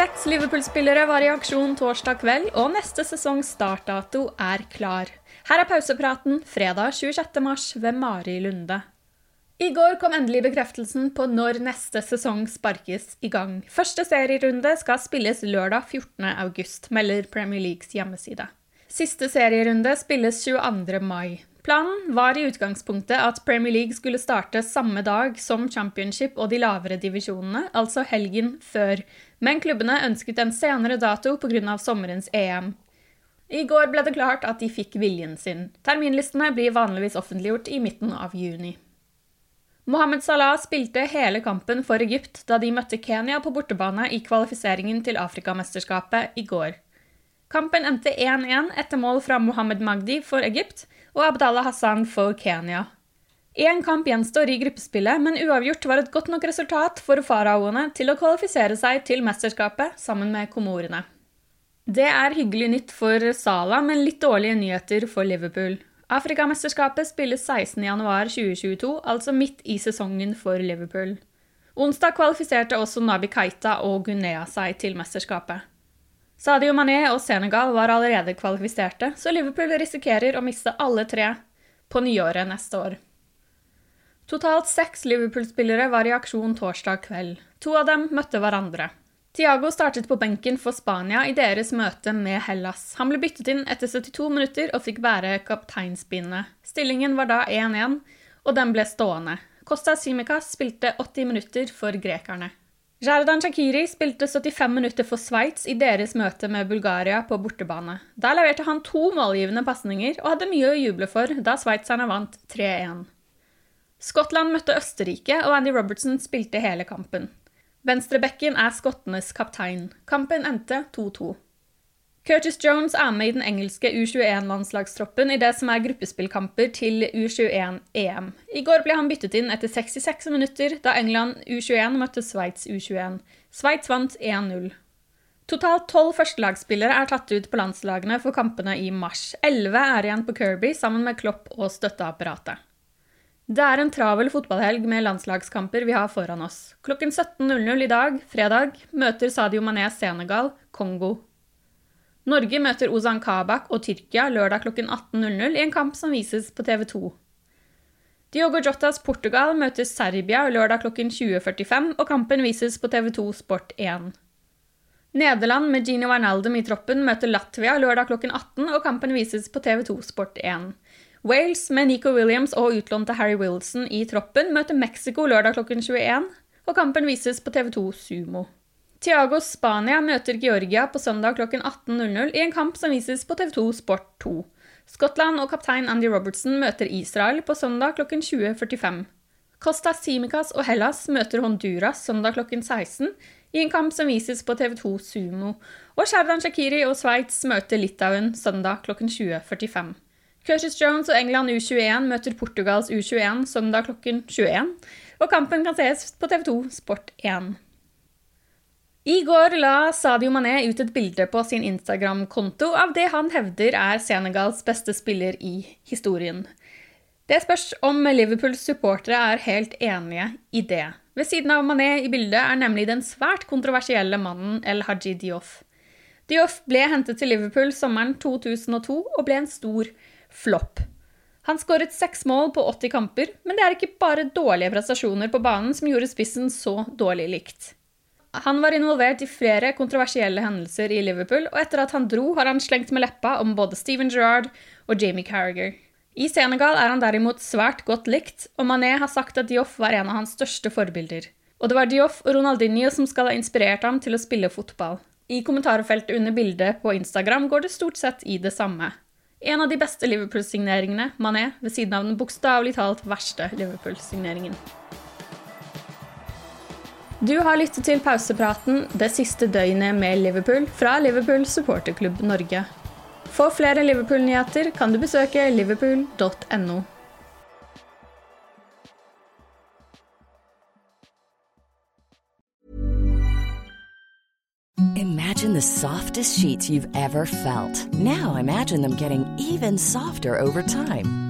Seks Liverpool-spillere var i aksjon torsdag kveld, og neste sesongs startdato er klar. Her er pausepraten fredag 26. mars ved Mari Lunde. I går kom endelig bekreftelsen på når neste sesong sparkes i gang. Første serierunde skal spilles lørdag 14. august, melder Premier Leagues hjemmeside. Siste serierunde spilles 22. mai. Planen var i utgangspunktet at Premier League skulle starte samme dag som Championship og de lavere divisjonene, altså helgen før, men klubbene ønsket en senere dato pga. sommerens EM. I går ble det klart at de fikk viljen sin. Terminlistene blir vanligvis offentliggjort i midten av juni. Mohammed Salah spilte hele kampen for Egypt da de møtte Kenya på bortebane i kvalifiseringen til Afrikamesterskapet i går. Kampen endte 1-1 etter mål fra Mohammed Magdi for Egypt og Abdallah Hassan for Kenya. Én kamp gjenstår i gruppespillet, men uavgjort var et godt nok resultat for faraoene til å kvalifisere seg til mesterskapet sammen med komorene. Det er hyggelig nytt for Sala, men litt dårlige nyheter for Liverpool. Afrikamesterskapet spilles 16.1.2022, altså midt i sesongen for Liverpool. Onsdag kvalifiserte også Nabi Keita og Guinea seg til mesterskapet. Sadio Mané og Senegal var allerede kvalifiserte, så Liverpool risikerer å miste alle tre på nyåret neste år. Totalt seks Liverpool-spillere var i aksjon torsdag kveld. To av dem møtte hverandre. Tiago startet på benken for Spania i deres møte med Hellas. Han ble byttet inn etter 72 minutter og fikk bære kapteinspinnet. Stillingen var da 1-1, og den ble stående. Costa Simicas spilte 80 minutter for grekerne. Jardan Shakiri spilte 75 minutter for Sveits i deres møte med Bulgaria på bortebane. Der leverte han to målgivende pasninger og hadde mye å juble for da sveitserne vant 3-1. Skottland møtte Østerrike, og Andy Robertson spilte hele kampen. Venstrebekken er skottenes kaptein. Kampen endte 2-2. Curtis Jones er med i den engelske U21-landslagstroppen i det som er gruppespillkamper til U21-EM. I går ble han byttet inn etter 66 minutter da England U21 møtte Sveits U21. Sveits vant 1-0. Totalt tolv førstelagsspillere er tatt ut på landslagene for kampene i mars. Elleve er igjen på Kirby sammen med Klopp og støtteapparatet. Det er en travel fotballhelg med landslagskamper vi har foran oss. Klokken 17.00 i dag, fredag, møter Sadio Mané Senegal, Kongo Norge møter Ozan Kabak og Tyrkia lørdag klokken 18.00 i en kamp som vises på TV 2. Diogo Jotas Portugal møter Serbia lørdag klokken 20.45, og kampen vises på TV2 Sport 1. Nederland med Gino Wijnaldum i troppen møter Latvia lørdag klokken 18, og kampen vises på TV2 Sport 1. Wales med Nico Williams og utlånte Harry Wilson i troppen møter Mexico lørdag klokken 21, og kampen vises på TV2 Sumo. Tiago Spania møter Georgia på søndag klokken 18.00 i en kamp som vises på TV2 Sport 2. Skottland og kaptein Andy Robertson møter Israel på søndag klokken 20.45. Costa Simicas og Hellas møter Honduras søndag klokken 16 i en kamp som vises på TV2 Sumo. Og Sherdan Shakiri og Sveits møter Litauen søndag klokken 20.45. Curtis Jones og England U21 møter Portugals U21 søndag klokken 21. og kampen kan ses på TV2 Sport 1. I går la Sadio Mané ut et bilde på sin Instagram-konto av det han hevder er Senegals beste spiller i historien. Det spørs om Liverpools supportere er helt enige i det. Ved siden av Mané i bildet er nemlig den svært kontroversielle mannen El Haji Dioff. Dioff ble hentet til Liverpool sommeren 2002 og ble en stor flopp. Han skåret seks mål på 80 kamper, men det er ikke bare dårlige prestasjoner på banen som gjorde spissen så dårlig likt. Han var involvert i flere kontroversielle hendelser i Liverpool, og etter at han dro, har han slengt med leppa om både Steven Gerrard og Jamie Carriger. I Senegal er han derimot svært godt likt, og Mané har sagt at Dioff var en av hans største forbilder. Og det var Dioff og Ronaldinho som skal ha inspirert ham til å spille fotball. I kommentarfeltet under bildet på Instagram går det stort sett i det samme. En av de beste Liverpool-signeringene, Mané, ved siden av den bokstavelig talt verste Liverpool-signeringen. Du har lyttet til pausepraten det siste døgnet med Liverpool fra Liverpool supporterklubb Norge. For flere Liverpool-nyheter kan du besøke liverpool.no. Imagine the softest sheets you've ever felt. Now imagine them getting even softer over time.